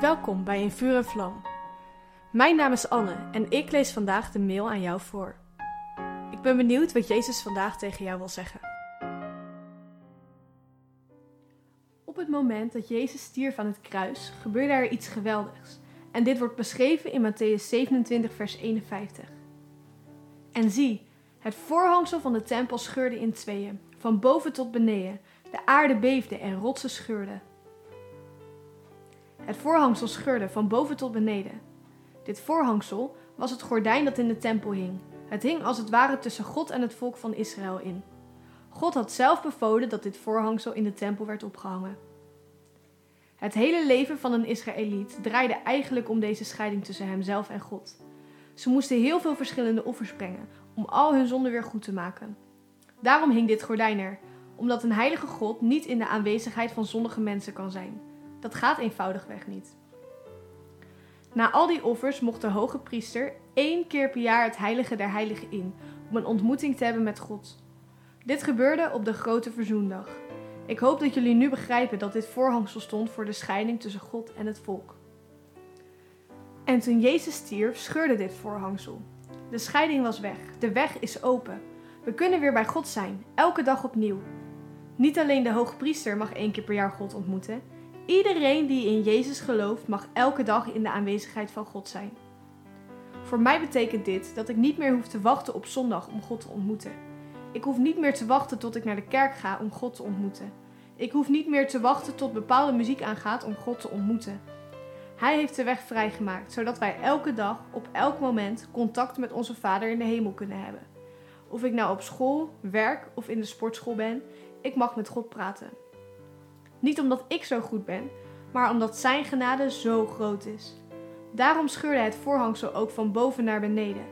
Welkom bij In Vuur en Vlam. Mijn naam is Anne en ik lees vandaag de mail aan jou voor. Ik ben benieuwd wat Jezus vandaag tegen jou wil zeggen. Op het moment dat Jezus stierf aan het kruis, gebeurde er iets geweldigs. En dit wordt beschreven in Matthäus 27, vers 51. En zie, het voorhangsel van de tempel scheurde in tweeën, van boven tot beneden. De aarde beefde en rotsen scheurden. Het voorhangsel scheurde van boven tot beneden. Dit voorhangsel was het gordijn dat in de tempel hing. Het hing als het ware tussen God en het volk van Israël in. God had zelf bevolen dat dit voorhangsel in de tempel werd opgehangen. Het hele leven van een Israëliet draaide eigenlijk om deze scheiding tussen hemzelf en God. Ze moesten heel veel verschillende offers brengen om al hun zonden weer goed te maken. Daarom hing dit gordijn er, omdat een heilige God niet in de aanwezigheid van zondige mensen kan zijn. Dat gaat eenvoudigweg niet. Na al die offers mocht de hoge priester één keer per jaar het heilige der heiligen in, om een ontmoeting te hebben met God. Dit gebeurde op de grote verzoendag. Ik hoop dat jullie nu begrijpen dat dit voorhangsel stond voor de scheiding tussen God en het volk. En toen Jezus stierf, scheurde dit voorhangsel. De scheiding was weg, de weg is open. We kunnen weer bij God zijn, elke dag opnieuw. Niet alleen de hoge priester mag één keer per jaar God ontmoeten, Iedereen die in Jezus gelooft mag elke dag in de aanwezigheid van God zijn. Voor mij betekent dit dat ik niet meer hoef te wachten op zondag om God te ontmoeten. Ik hoef niet meer te wachten tot ik naar de kerk ga om God te ontmoeten. Ik hoef niet meer te wachten tot bepaalde muziek aangaat om God te ontmoeten. Hij heeft de weg vrijgemaakt, zodat wij elke dag, op elk moment, contact met onze Vader in de hemel kunnen hebben. Of ik nou op school, werk of in de sportschool ben, ik mag met God praten. Niet omdat ik zo goed ben, maar omdat Zijn genade zo groot is. Daarom scheurde het voorhangsel ook van boven naar beneden.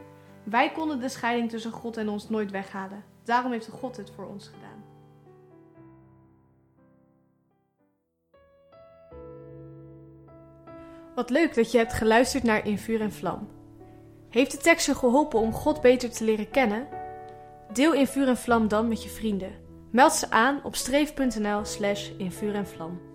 Wij konden de scheiding tussen God en ons nooit weghalen. Daarom heeft God het voor ons gedaan. Wat leuk dat je hebt geluisterd naar In Vuur en Vlam. Heeft de tekst je geholpen om God beter te leren kennen? Deel In Vuur en Vlam dan met je vrienden. Meld ze aan op streef.nl slash in en vlam.